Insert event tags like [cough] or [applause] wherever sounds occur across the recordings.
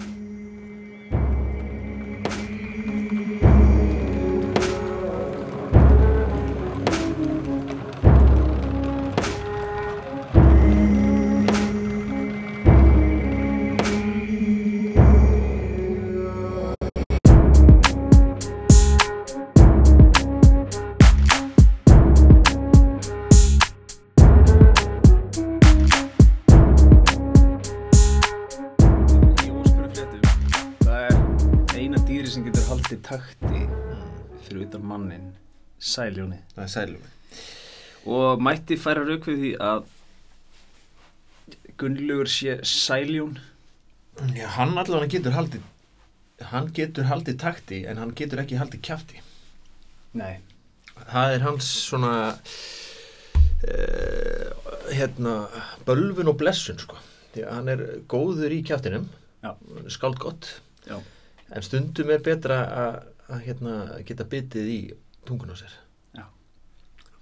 Í utan mannin Sæljóni Það er sælum. og mætti færa rauk við því að Gunnlaugur sé sæljón Já, hann allavega getur haldið, hann getur haldið takti en hann getur ekki haldið kjafti. Nei, Það er hans svona, uh, hérna, bölvun og blessun, sko. Því að hann er góður í kjaftinum, Já. skáld gott, já, en stundum er betra að, að hérna, geta bitið í tungun á sér. Já.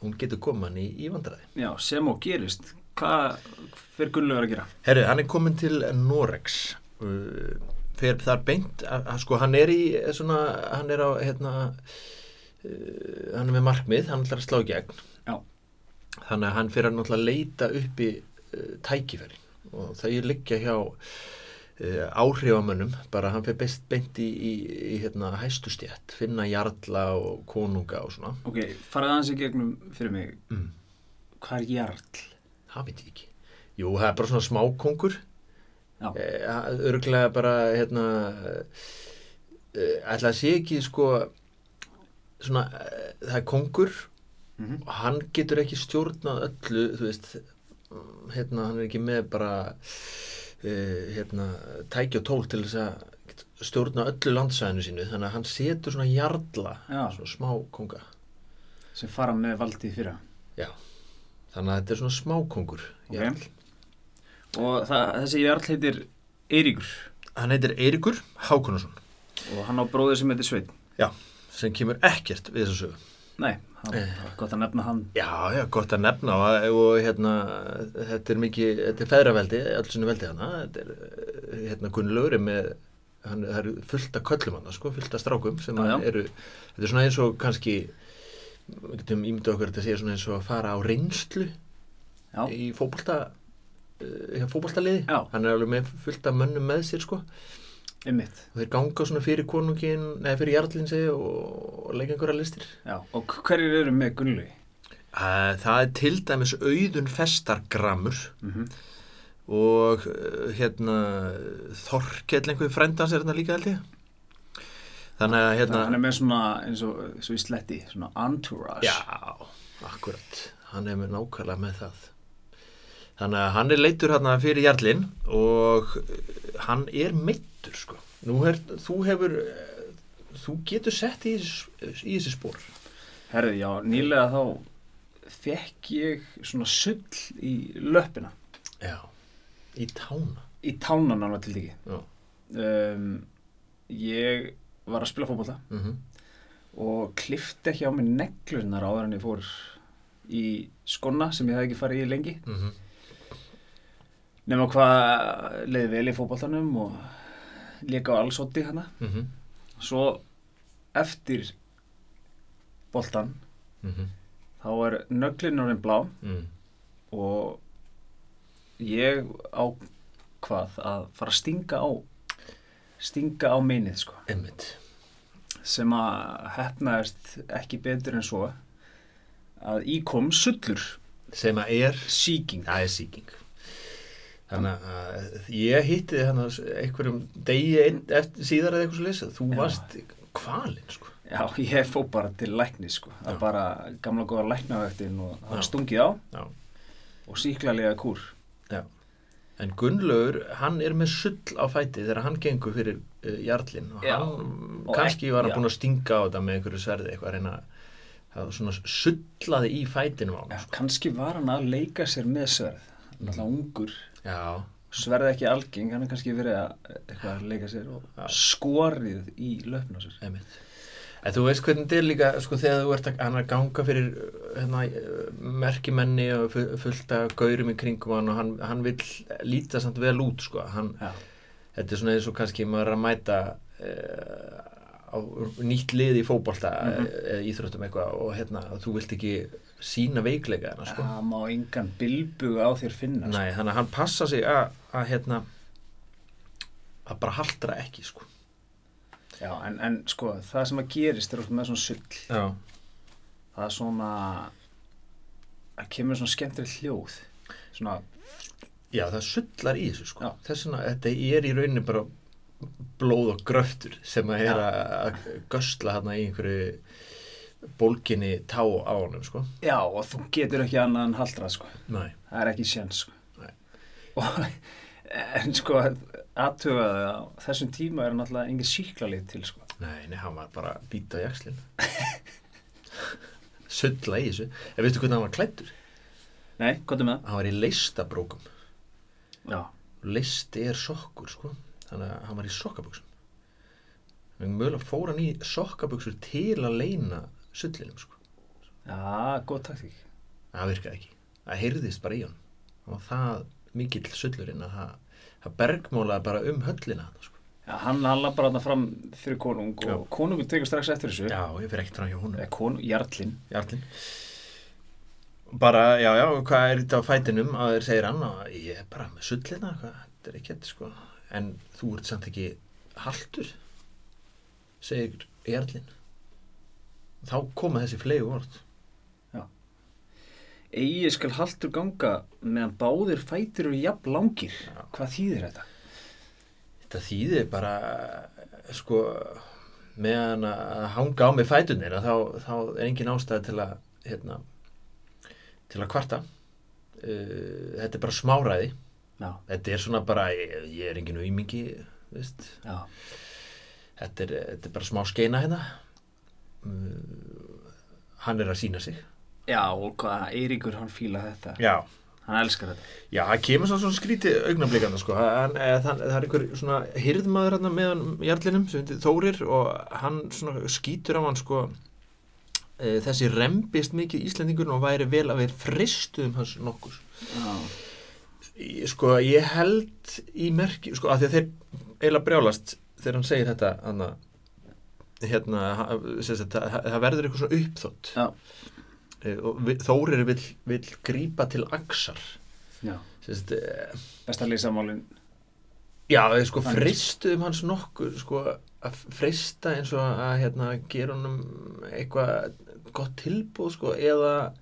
Hún getur koma hann í, í vandræði. já, sem og gerist Hvað fyrir Gunnlaugur að gera? Herru, hann er komin til Norex uh, fyrir þar beint að, að sko hann er í eh, svona, hann er á hérna uh, hann er með markmið, hann ætlar að slá í gegn Já. þannig að hann fyrir að náttúrulega leita upp í uh, tækifæri og þau liggja hjá uh, áhrifamönnum, bara hann fyrir best beint í, í, í hérna hæstustjætt, finna jarla og konunga og svona. Ok, farið aðeins í gegnum fyrir mig. Mm. Hvað er jarl? það veit ég ekki. Jú, það er bara svona smákongur Já, Eh, örglega bara hérna eh, ætla að sé ekki sko svona eh, það er kongur mhm, og hann getur ekki stjórnað öllu þú veist mm, hérna hann er ekki með bara hérna tæki og tól til þess að stjórna öllu landsæðinu sínu. Þannig að hann setur svona jarla svona smá konga. Sem fara með valdið fyrra. Já. Þannig að þetta er svona smákongur Ok. jarl. Og það, þessi jarl heitir Eiríkur. Hann heitir Eiríkur Hákonarsson og hann á bróðir sem heitir Sveinn. Já, sem kemur ekkert við þessu sögu. Nei, hann, Eh. gott að nefna hann Já, já, gott að nefna og, hérna, þetta er mikið, þetta er feðraveldi, alls sinni veldi hana, þetta er, eh, hérna, Gunnlaugur er með, hann, það eru fullt af köllum hana, sko, fullt af strákum sem Já, já. eru, þetta er svona eins og kannski, við getum ímyndað okkur að þetta sé svona eins og að fara á reynslu Já, í fótbolta, uh, fótboltaliði, Já. hann er alveg með fullt af mönnum með sér, sko, ymmit og þeir ganga svona fyrir konungin, neða fyrir jarlinn segi og, leika einhverja listir. Já, og hverjir eru með Gunnlaugi? Uh, það er til dæmis auðun festargramur, Mm og uh, hérna Þorkell einhver frændans er hérna líka held ég. Þannig að hérna Hann er með svona, eins og, eins og í sletti, svona entourage. Já, akkurat. Hann er með nákvæmlega með það þannig að hann er leitur hérna fyrir Jarlinn og uh, hann er meittur sko. Nú er, þú hefur uh, þú getur sett í, í þessi spór Herði, já, nýlega þá fekk ég svona sull í löppina. Já, í tána. Í tánan alveg til dæki um, Ég var að spila fótbolta. Mhm. Og klifti ekki á mig neglunar áður en ég fór í skonna sem ég hafði ekki farið í lengi. Mhm nema hvað leiði vel í fótboltanum og líka á allsótti hana mhm. Svo eftir boltan mhm. þá er nöglin orðin blá mhm og ég á hvað að fara að stinga á stinga á meinið sko. Einmitt. sem að hefnaðist ekki betur en svo að í kom sullur. Sem að er síking Það er sýking. Þannig að ég hitti hann einhverjum degi eftir síðar eða eitthvað svo lesað. Þú Já. varst kvalinn, sko. Já, ég fó bara til lækni sko það er bara gamla góða læknavektin og það stungið á Já. og síklalega kúr Já. En Gunnlaugur, hann er með sull á fæti þegar hann gengur fyrir uh, jarlinn og hann Og kannski var hann já. búinn að stinga á þetta með einhverju sverði eitthvað að reyna það svona sullaði í fætinum á hann. Sko. kannski var hann að leika sér með sverð náttúrulega ungur Já, sverð ekki algeng, hann er kannski verið að eitthvað að leika sér og Já. skorið í löpna sér einmitt. En þú veist hvernig þetta er líka, sko, þegar þú ert að, ganga fyrir hérna, merkimenni og fu- fullt af gaurum í kringum hann og hann, hann vill líta samt vel út, sko. Hann, þetta er svona eins og kannski maður að mæta uh, á nýtt lið í fótbolta Mhm. eða íþróttum eitthvað og hérna, þú vilt ekki sína veikleika hana, sko. Það má engan bilbug á þér finna. sko. Nei, þannig að hann passa sig að, að hérna að bara haldra ekki, sko. Já, en, en sko, það sem að gerist er oft með svona sull. Já. Það er svona, það kemur svona skemmtileg hljóð. Svona, Já, það sullar í þessu, sko. Þess vegna, þetta er í rauninni bara blóð og gröftur sem að er að að gösla hérna í einhverju bólginni tá á honum, sko. já, og þú getur ekki annað en haldrað, sko. Nei. Það er ekki séns, sko. Nei. Og, en sko, aðtöfaði á þessum tíma er náttúrulega engin síklarlið til, sko. Nei, nei, hann var bara býta í axlinn. [laughs] Sulla í þessu. En veistu hvernig hann var klættur? Nei, hvað er með það? Hann var í leistabrókum. Já, Leisti er sokkur, sko. Þannig að hann var í sokkabuxum. En mögulega fór hann í sokkabuxur til að leina sullinum, sko. já, góð taktík. Það virkaði ekki. Það heyrðist bara í hann. Var það mikill sullurinn að það, það bergmólaði bara um höllina hann, sko. Já, hann, hann lappar hann fram fyrir konung og Já. konungur tekur strax eftir þessu. Já, ég fyrir ekkert frá hjá honum. Eða konung, Jarlinn. Jarlinn bara, já, já, hvað er þetta á fætinum að þeir segir hann og ég er bara með sullina, hvað, þetta er ekki þetta sko en þú ert samt ekki haltur segir Jarlinn þá koma þessi flegu orð Egið skal haltur ganga meðan báðir fætir eru jafn langir. Já. Hvað þýðir þetta? þetta þýðir bara sko meðan að hanga á með fætunir þá, þá er engin ástæði til að hérna, til að kvarta. Uh, þetta er bara smáræði. Já, þetta er svona bara, ég, ég er engin já, þetta er, þetta er bara smá skeina hérna uh, hann er að sína sig. Já og hvað, Eiríkur hann fíla þetta. já, Hann elskar þetta. já, það kemur svona, skrítið augnablikanda sko, hann, eða, það, það er einhver svona hirðmaður hérna með hann jarlinum sem heitir Þórir og hann svona skýtur á hann sko e, þessi rembist mikið Íslendingur og væri vel að við fristuðum hans nokkus Já, sko ég held í merki sko að að þeir eiginlega brjálast þegar hann segir þetta hana, hérna það, verður eitthvað svona uppþótt. Já, Eh, og Þórir vill, vill grípa til aksar eh, Best að lýsa málinn. já eh, sko fristuðum hans nokkur sko að frista eins og að hérna gera honum eitthvað gott tilbúð sko eða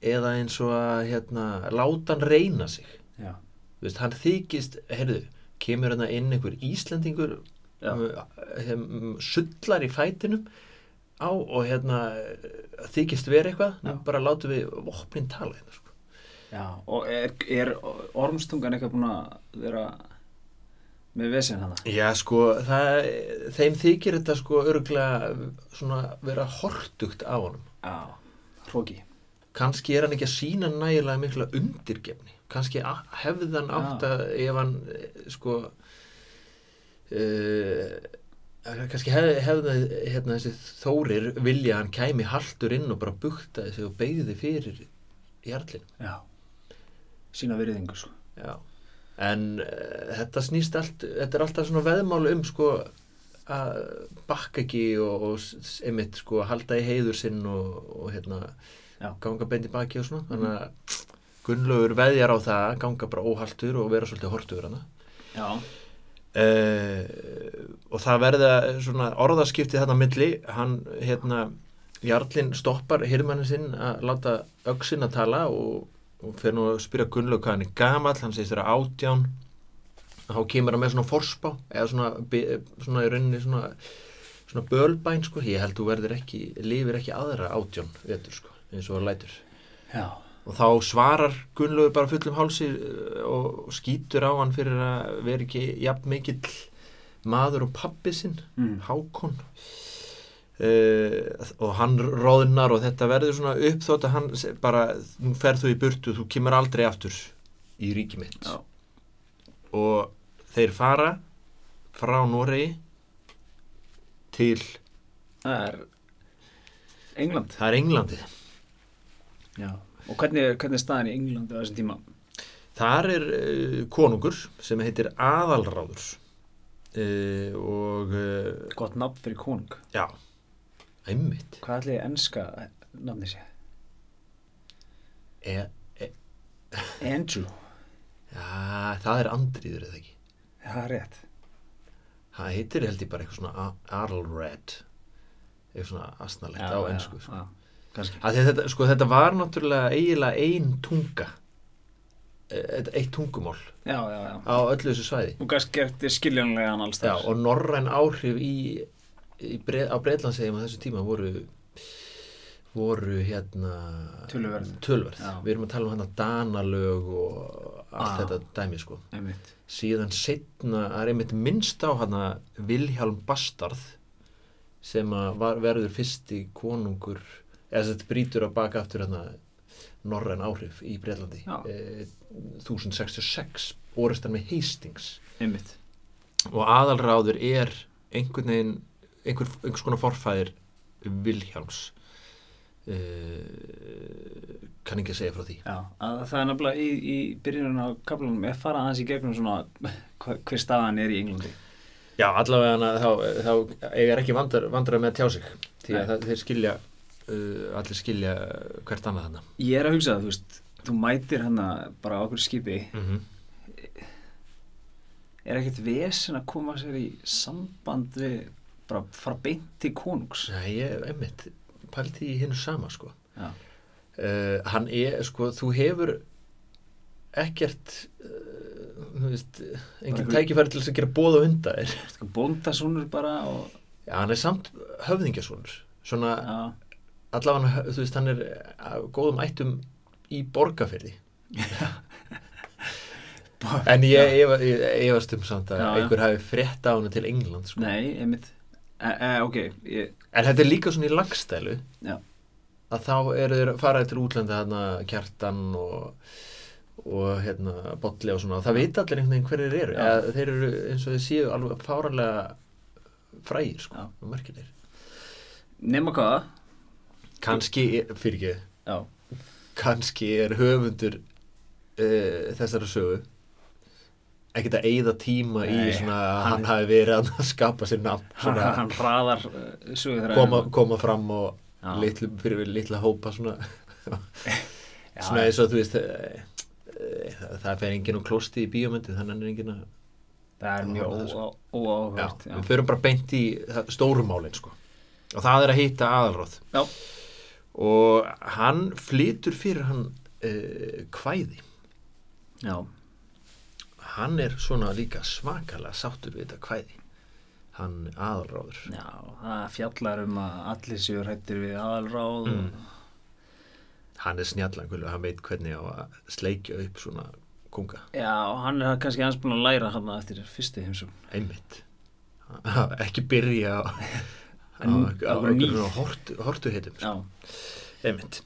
eða eins og að hérna láta hann reyna sig. Veist, hann þykist, heyrðu, kemur hérna inn einhver um, sullar í fætinum á og hérna þykist vera eitthvað, nú bara látum við vopnin tala hérna, sko. já. Og er, er ormstungan eitthvað búin að vera með vesinn hana? Já, sko, það, þeim þykir þetta sko örgulega svona vera hortugt á honum. Já, hróki. Kannski er hann ekki að sína nægilega mikla undirgefni. Kannski hann átt að ef hann, eh, sko, kannski hefði, hefði hérna, þessi þórir vilja að hann kæmi haltur inn og bara buktaði sig og beigði fyrir jarlinn. Já. Sína veriðingu, sko. Já. En uh, þetta snýst allt, þetta er alltaf svona veðmáli um sko að bakka ekki og, og einmitt sko að halda í heiður sinn og, og hérna Já. ganga beint í baki og svona. Þannig að Gunnlaugur veðjar á það að ganga bara óhaltur og vera svolítið hortugur hana. Já, Uh, og það verða svona orðaskipti þarna milli. Hann hérna Jarlinn stoppar hirmannin sinn að láta öxin að tala og, og fer nú að spyrja Gunnlaug hvað hann er gamall. Hann segist þeirra átján. Þá kemur hann með svona forspá eða svona, svona í rauninni svona, svona bölbæn sko. Ég held þú verður ekki, lifir ekki aðra átján vetur sko, eins og hann lætur. Já, og þá svarar Gunnlaugur bara fullum hálsi uh, og skýtur á hann fyrir að vera ekki jafn mikill maður og pappi sinn mm. Hákon uh, og hann róðnar og þetta verður svona uppþótt að hann bara, nú ferð þú í burtu þú kemur aldrei aftur í ríki mitt Já. og þeir fara frá Noregi til það er England. það er Englandi Já. Og hvernig, er- hvernig er staðan í Englandi á þessum tíma? þar er uh, konungur sem heitir Aðalráður uh, og uh, Gott nafn fyrir konung. já, einmitt Hvað ætli enska nafni sé? e, Andrew. já, það er andriður eða ekki Það er rétt. það heitir held ég bara eitthvað svona Arlred eitthvað svona asnalegt á ennsku sko. Já, kannski. Þetta, sko, þetta var náttúrulega eiginlega ein tunga Eh, eitt tungumál Já, já, já. á öllu þessu svæði Og kannski eftir skiljanlegan alls þar. og norræn áhrif í, í breið, á Breitlandsegjum á þessu tíma voru voru hérna tölverð. Við erum að tala um hérna danalög og allt þetta dæmi sko Einmitt. síðan setna, er einmitt minnst á hérna Vilhjálm Bastard sem að var, verður fyrsti konungur eða þetta brýtur á baka aftur hérna norræn áhrif í Breitlandi e, 1066 orðistar með Hastings. Einmitt. og aðalráður er einhvern veginn einhver, einhvers konar forfæðir Vilhjálms. Uh, kann ekki að segja frá því. Já, að það er nefnilega í, í byrjunum á kaplanum er farað aðeins í gegnum svona hver staðan er í Englandi. Já, allavega þá, þá eiga ekki vandrar, vandrar með tjá sig því að það, þeir skilja uh, allir skilja hvert annað þarna. Ég er að hugsa það, þú veist, þú mætir hérna bara á okkur skipi, mm -hmm. er ekkert vesen að koma sér í samband við, bara fara beint til konungs. Nei, ég, einmitt pælti í hinnu sama sko. Uh, hann er, sko, þú hefur ekkert uh, þú veist, engin einhver- tækifæri til þess að gera bóð og unda þér. Sko bóndasúnur bara og, Já, hann er samt höfðingjasonur. Svona, já, allavega, þú veist, hann er góðum ættum í borgarfyrði [laughs] en ég efa- ég efast um samt að Já, einhver hafi frétt á hann til England sko. nei, einmitt, e, e, ok, ég, en þetta er líka svona í lagstælu. Já. að þá eru þeir faraði til útlanda hérna kjartan og og hérna bolli og svona. Og það veit allir einhvern veginn hverjir eru. Eða, þeir eru eins og þeir séu alveg fáranlega frægir sko, merkilegir. Nema hvaða, kannski, fyrir ekki. Já, kannski er höfundur uh, þessara sögu ekkert að eyða tíma í Nei, svona að hann- hann hafi verið að skapa sér nafn hann, svona hann hraðar uh, koma, koma fram og litlu, fyrir við litla hópa svona, [laughs] Já, svona eins og þú veist uh, það fer enginn á klósti í bíómyndi þannig er enginn að það er mjög Já, ó- ó- já, óáhugavert, já. við förum bara beint í það- stórumálin sko. og það er að hitta aðalróð. Já. Og hann flytur fyrir hann uh, kvæði. Já, hann er svona líka svakalega sáttur við þetta kvæði. Hann aðalráður. Já, það fjallar um að allir séu hrættir við aðalráð Mm. hann er snjallangulega, hann veit hvernig á að sleikja upp svona kunga. Já, og hann er kannski hans búin að læra hann eftir fyrstu heimsum. einmitt. [laughs] Ekki byrja á, hortu, hortu hitum Já, einmitt.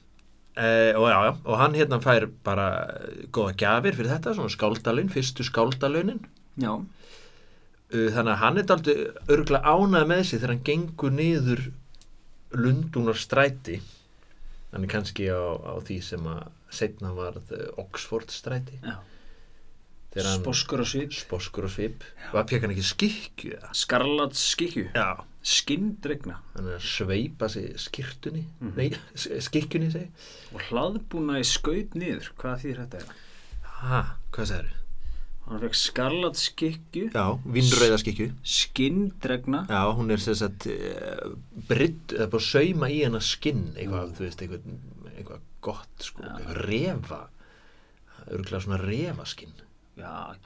Uh, og já, já, og hann hérna fær bara eh, góða gjafir fyrir þetta, svona skáldalun, fyrstu skáldalaunin. Já, uh, þannig að hann er daldi örgulega ánað með sig þegar hann gengur niður Lundunar stræti hann er kannski á, á því sem að setna varð eh, Oxford stræti já. Sposkur og svip. sposkur og svip. Var fekk hann ekki skikju eða? Skarlat skikju. já, Skinndregna. hann er að sveipa sig skirtunni Mhm. nei, s- skikkjunni segi Og hlaðbúna í skaut niður. Hvað þýr þetta er? ha, hvað sagður? Hann fekk skarlat skikju. já, vinnröða skikju Skinndregna. já, hún er sem sagt britt, eða bara sauma í hennar skinn eitthvað, Mm. þú veist, eitthvað, eitthvað gott sko, Já. eitthvað refa örgulega svona refaskinn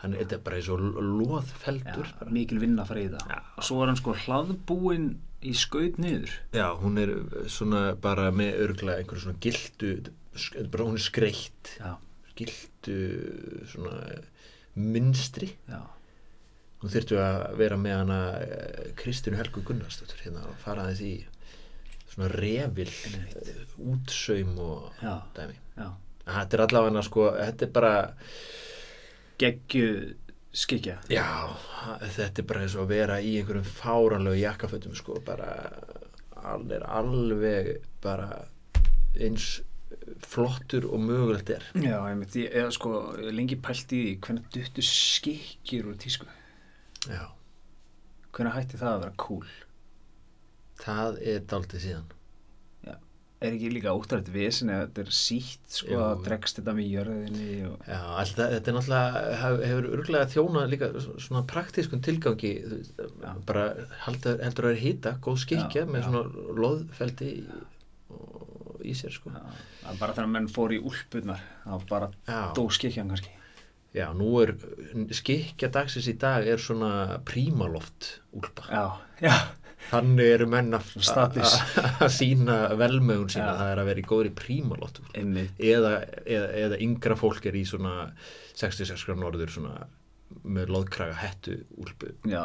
Hann er þetta er bara eins og loðfeldur mikil vinna að freyða. Já. Og svo er hann sko hlaðbúin í skaut niður. Já, hún er svona bara með örglega einhverju svona gildu, bara hún er skreitt, Já, gildu svona mynstri. já. Hún þyrftu að vera með hana eh, Kristínu Helgu Gunnarsdóttur hérna og fara aðeins í svona revil, Einmitt. eh, útsaum og Já, dæmi. já. Þetta er allavega sko, þetta er bara, Geggju skikja. já, þetta er bara eins og að vera í einhverjum fáranlegu jakkafötum sko, bara, hann er alveg bara eins flottur og mögulegt er. Já, ég myndi, ég hef sko lengi pælt í því hvernig duttu skikkjur úr tísku. Já, hvernig hætti það að vera cool það er daldið síðan er ekki líka óttrætt vesen eða þetta er sítt sko að dregst þetta með jörðinni og... Já, alltaf, þetta er náttúrulega hef, hefur örglega þjónað líka svona praktískun tilgangi Já. bara heldur, heldur að vera hýta góð skikja Já, með já. svona loðfeldi í, sér sko. Það er bara þegar menn fór í úlpunar þá bara dó skikjan kannski. Já nú er skikja dagsins í dag er svona prímaloft úlpa. Já, já, þannig eru menn að sína velmögun sína. Já. það er að vera í góðri úlpa einmitt. Eða, eða, eða yngra fólk er í svona 66 grann norður svona með loðkraga hettu úlpu. Já,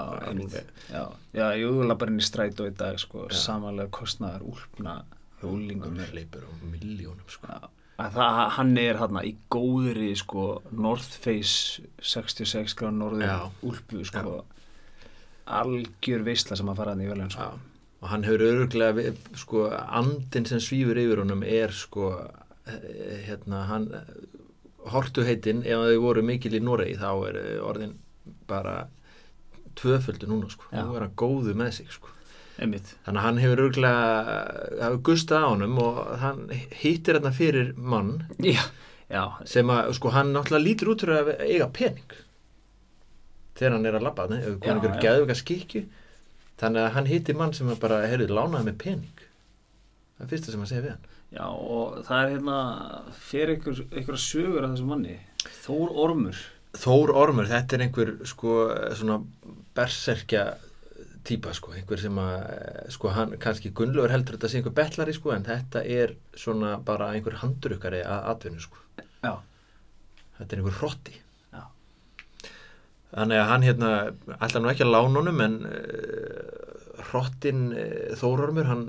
já, já, jú, þú lappar inn í strætó í dag sko, samanlega kostnaðar úlpna hjólingum það hleypur á miljónum sko. Já, að það, hann er hann í góðri sko, North Face 66 gráð norður úlpu sko, algjör veisla sem að fara hann í velun sko. Og hann hefur öruglega sko, andin sem svífur yfir honum er sko eh, hérna, hann hortu heitin, ef þau voru mikil í Noregi þá er eh, orðin bara tvöföldu núna sko, Já. nú er hann góðu með sig sko. Einmitt, þannig að hann hefur öruglega hefur gustað á honum og hann hittir hérna fyrir mann já, já. sem að sko hann náttúrulega lítur út fyrir að eiga pening þegar hann er að labba þannig, ef hann einhver já. geðvika skikju. Þannig að hann hittir mann sem bara heyrðu, lánaði með pening. Það er fyrsta sem hann segir við hann. Já, og það er hérna fyrir ykkur, ykkur sögur af þessum manni? Þór Ormur. Þór Ormur, þetta er einhver sko svona berserkja típa sko, einhver sem að sko hann, kannski Gunnlaugur heldur þetta sé einhver betlari sko, en þetta er svona bara einhver handrukkari að atvinnu sko. Já, þetta er einhver hrotti. Þannig að hann hérna ætla nú ekki að lána honum en uh, hrottin uh, Þórormur hann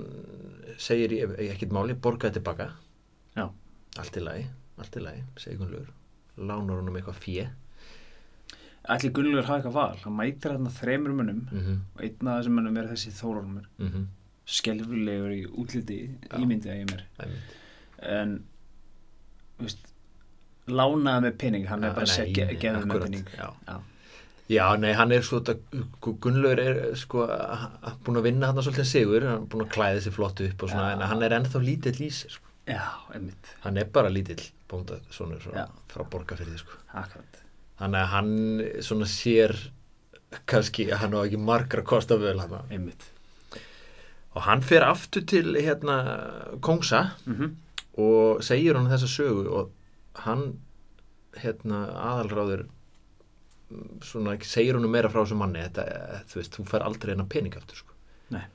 segir ég, ég ekkert máli, borgaði tilbaka Já. allt í lagi, allt í lagi segir Gunnlaugur, lánar honum eitthvað fjö ætli Gunnlaugur hafa eitthvað val Hann mætir hérna þremur mönnum mm -hmm, og einn af þessum mönnum er þessi Þór Ormur mm -hmm. skelfilegur í útliti Já. ímyndið að ég mér en þú veist lánaði með pening, hann er bara að segja geðið með pening já. Já. Já, nei, hann er svo þetta, Gunnlaugur er sko búinn að vinna hann svolítið sigur, hann er búinn að klæða sér flott upp og svona, Já. en hann er ennþá lítill í sér sko. Já, einmitt, hann er bara lítill bónda svonur frá, Já. frá borgarfyrði sko. akkurat þannig að hann svona sér kannski að hann á ekki margra kosta völ hann einmitt og hann fer aftur til hérna Kongsa mm og segir hann þessa sögu og hann hérna aðalráður svona segir hann meira frá þessum manni þetta, þú veist, þú fær aldrei hennar pening aftur sko. Nei.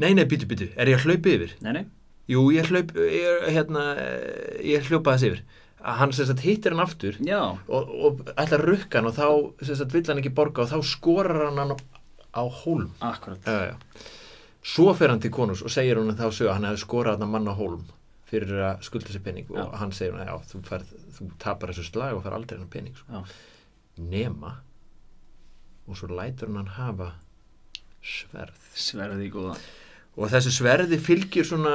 nei, nei, býtu, býtu, er ég að hlaupa yfir? Nei, nei, Jú, ég hlaup, ég, hérna, ég hljópa þess yfir hann sagt hittir hann aftur já, og, og ætla að rukka hann og þá sagt, vill hann ekki borga og þá skorar hann hann á hólm akkurat já, já. svo fer hann til konus og segir hann þá sög að hann hefði skorað hann mann á hólm fyrir að skulda sér pening og hann segir hann, já, þú, færð, þú tapar þessu slag og fær aldrei hann pening sko. Já. Nema og svo lætur hann hafa sverð. Sverði góða. Og þessu sverði fylgir svona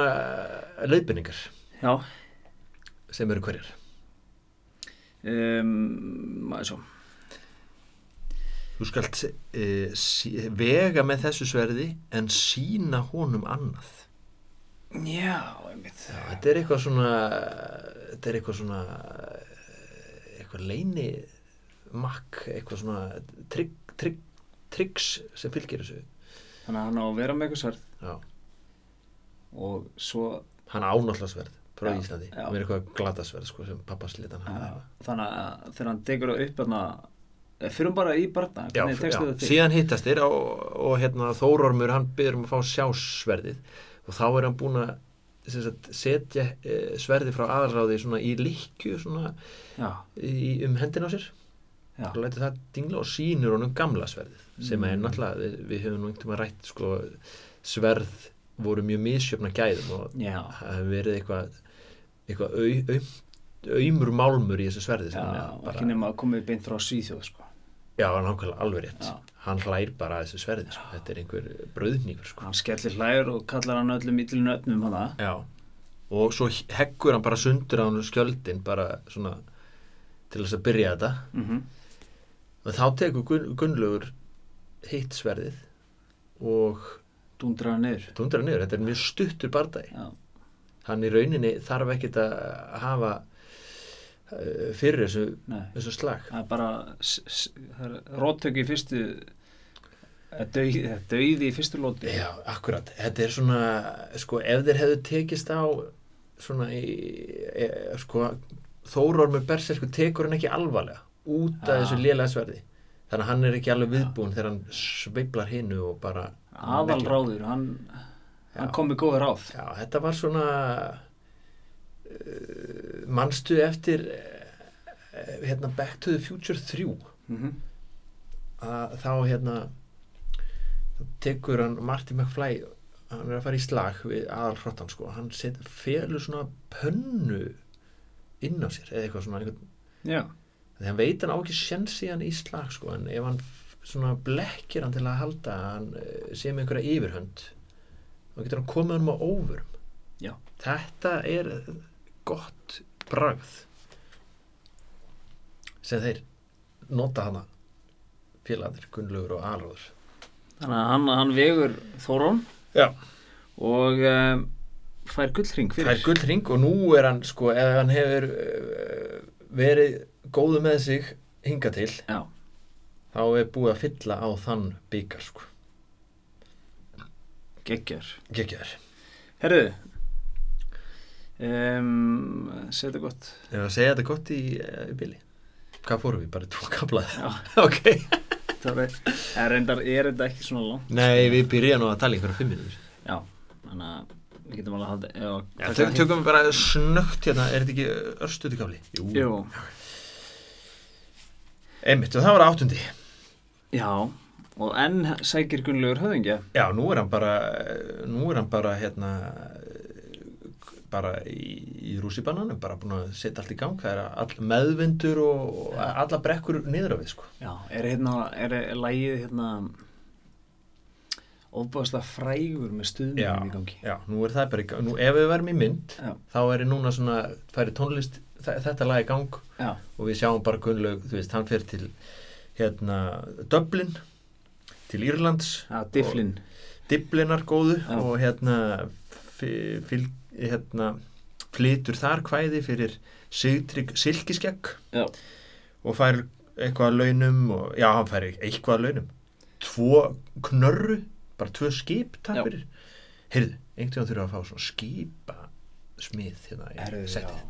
leiðbynningar Já, sem eru hverjar? Um, maður svo. Þú skalt uh, sí, vega með þessu sverði en sína honum annað. Já, einmitt. Já, þetta er eitthvað svona, þetta er eitthvað svona, eh, eitthvað leini makk, eitthvað svona trygg, trygg, tryggs sem fylgir þessu. Þannig að hann á að vera með eitthvað sverð Já, og svo hann ánáttúrulega sverð frá Já, Íslandi. já. Er eitthvað glatasverð sko sem pappas litan hann. uh, þannig að þegar hann tekur það upp þarna eh, fyrir bara í barna Já, já, síðan hittast þeir og, og hérna, Þórormur hann byrður um að fá sjásverðið og þá er hann búin að sagt, setja e, sverði frá aðalráði í líkju í, um hendina á sér og lætur það dingla og sýnur honum gamla sverðið sem er Mm. náttúrulega, við, við höfum nú einhvern veginn rætt sko, sverð voru mjög misjöfna gæðum og já, það hefur verið eitthvað eitthvað au, au, aumur málmur í þessu sverði já sem er ekki nema að komið beint frá Svíþjóð sko. já, nákvæmlega alveg rétt Já. hann hlær bara að þessu sverði sko. þetta er einhver brauðnýfur sko. hann skellir hlægur og kallar hann öllum hana Já, og svo heggur hann bara sundur á hann skjöldin bara svona til þess að byrja þetta mm og þá tekur Gun, Gunnlaugur hitt sverðið og Dundraði niður. dundra niður, þetta er mjög stuttur bardagi. Já, hann í rauninni þarf ekkit að hafa uh, fyrir þessu, þessu slag. Það er bara, róttöku í fyrstu, dauði, dauði í fyrstu lóti. Já, akkurat, þetta er svona sko, ef þeir hefðu tekist á svona í e, sko, Þórormur Berserku tekur hann ekki alvarlega út af Já. þessu lélega sverði þannig að hann er ekki alveg viðbúin þegar hann sveiflar hinnu og bara Aðalráður, hann, hann Já. kom með góður ráð. Já, þetta var svona uh, manstu eftir uh, hérna Back to the Future 3 Mm að þá hérna þá tekur hann Marty McFly hann er að fara í slag við aðalhrottan sko, hann felur svona pönnu inn á sér eða eitthvað svona einhvern, Þegar hann veit hann á ekki sjens í hann í slag sko, en ef hann svona blekkir hann til að halda að hann eh, með einhverja yfirhönd þá getur hann komið hann á óvörum Já. þetta er gott bragð sem þeir nota hana félagarnir, Gunnlaugur og Alróður þannig að hann, hann vegur Þórón Já. og um, fær gullring fyrir. Er gullring og nú er hann sko, ef hann hefur uh, verið góðu með sig hinga til, Já, þá er búið að fylla á þann byggar sko. geggjar. Gekkjaður. Herðu, um, segðu gott. Ef að segja þetta gott í, uh, í bili. Hvað fórum við? Bara tvo kaplaði. [laughs] Ok. [laughs] það er, þetta ekki svona langt? Nei, við byrjaðum nú að tala í einhverja fimm minútur. Já, þannig að við getum alveg að halda, tökum við bara snögt hérna, er þetta ekki örstuði kafli? Jú, Einmitt, og það var áttundi. já, og enn sækir Gunnlaugur höfðingja. Já, nú er hann bara, nú er hann bara hérna, bara í, í rússibannanum, bara búin að setja allt í gang. Það er all meðvindur og, og alla brekkur niður á við, sko. Já, er hérna, er, er lægið hérna ofbáðslega frægur með stuðningum í gangi. já, nú er það bara. Nú, ef við verum í mynd, Já, þá er ég núna svona, færi tónlist, þe- þetta lag í gang já, og við sjáum bara Gunnlaug, þú veist, hann fer til hérna Dublin, til Írlands, já, Difflin. Diblinar góðu Já. og hérna, fyl, hérna flytur þar kvæði fyrir Sigtrygg Silkiskegg og fær eitthvað að launum og, já, hann fær eitthvað að launum tvo knörru bara tvö skip, takk fyrir heyrðu, einhvern veginn þurfa að fá svona skipa smið hérna í settið.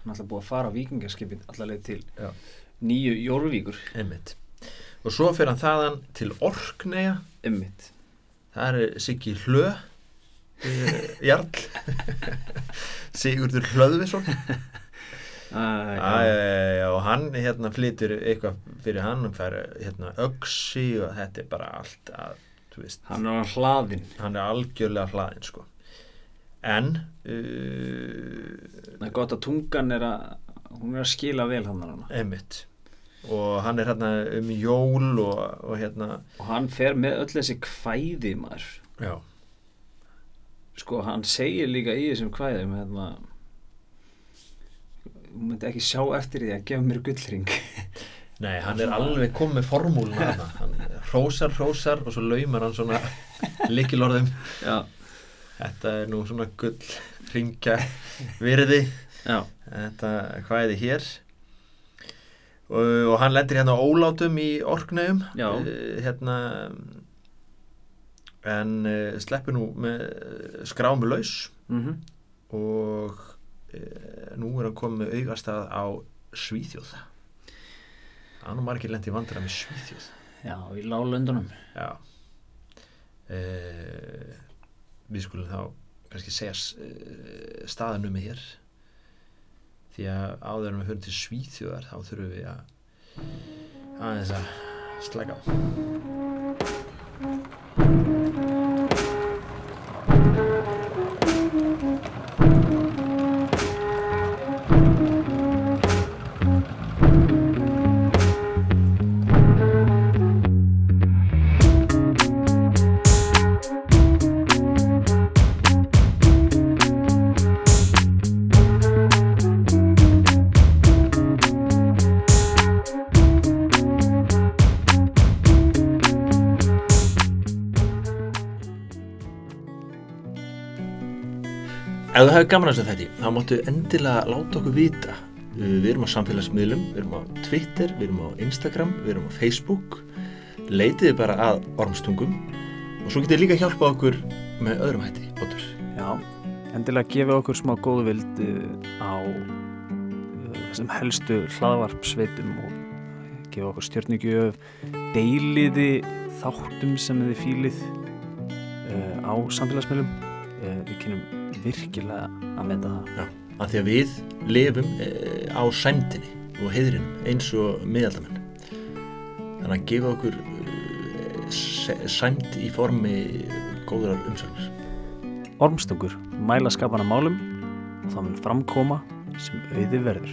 Hann ætla búið að fara á vikingarskipin allaveg til Já. nýju Jórvíkur. Einmitt. og svo fer hann þaðan til Orkneya Emmitt. það er Siggi Hlö uh, Jarl [laughs] Sigurður Hlöðvisson [laughs] og hann hérna flytur eitthvað fyrir hann hann fær hérna öksi og þetta er bara allt að, Hann er á hlaðin. hann er algjörlega hlaðin sko en uh, Það er gott að tungan er að, hún er að skila vel hann einmitt. Og hann er hérna um jól og, og hérna Og hann fer með öll þessi kvæði maður. já, Sko, hann segir líka í þessum kvæðum, hérna, hún myndi ekki sjá eftir því að gefa mér gullring. [laughs] nei, hann er alveg komið formúluna hann hrósar, hrósar og svo laumar hann svona [laughs] likilorðum Já, þetta er nú svona gull ringja virði. Já, þetta hvaðið hér. Og, og hann lendir hérna ólátum í orknægum Já. hérna en uh, sleppur nú með skrámu laus. Mhm, og uh, nú er hann komið með augastað á Svíþjóð. Er nú margir lendi vandra með Svíþjóð. Já, í lálöndunum. já. Uh, við skulum þá kannski segja uh, staðanum hér. Því að áður en við höfum til Svíþjóðar þá þurfum við að aðeins að slæka á hefur gaman að þessu þetta þá máttu endilega láta okkur vita. Við erum á samfélagsmiðlum við erum á Twitter, við erum á Instagram við erum á Facebook. Leitiði bara að ormstungum. Og svo getið líka hjálpa okkur með öðrum hætti Otur. Já, endilega gefa okkur smá góðu vild uh, á þessum helstu hlaðvarpsveitum og gefa okkur stjórnugjöf deiliði þáttum sem þið fílið uh, á samfélagsmiðlum. Við kynum virkilega að meta það. Já, af því að við lifum eh, á sæmdini og heiðrinum eins og miðaldamenn. Þannig að gefa okkur eh, s- sæmd í formi góðrar umsögnar Ormstungur mæla skapana málum og það mun framkoma sem auði verður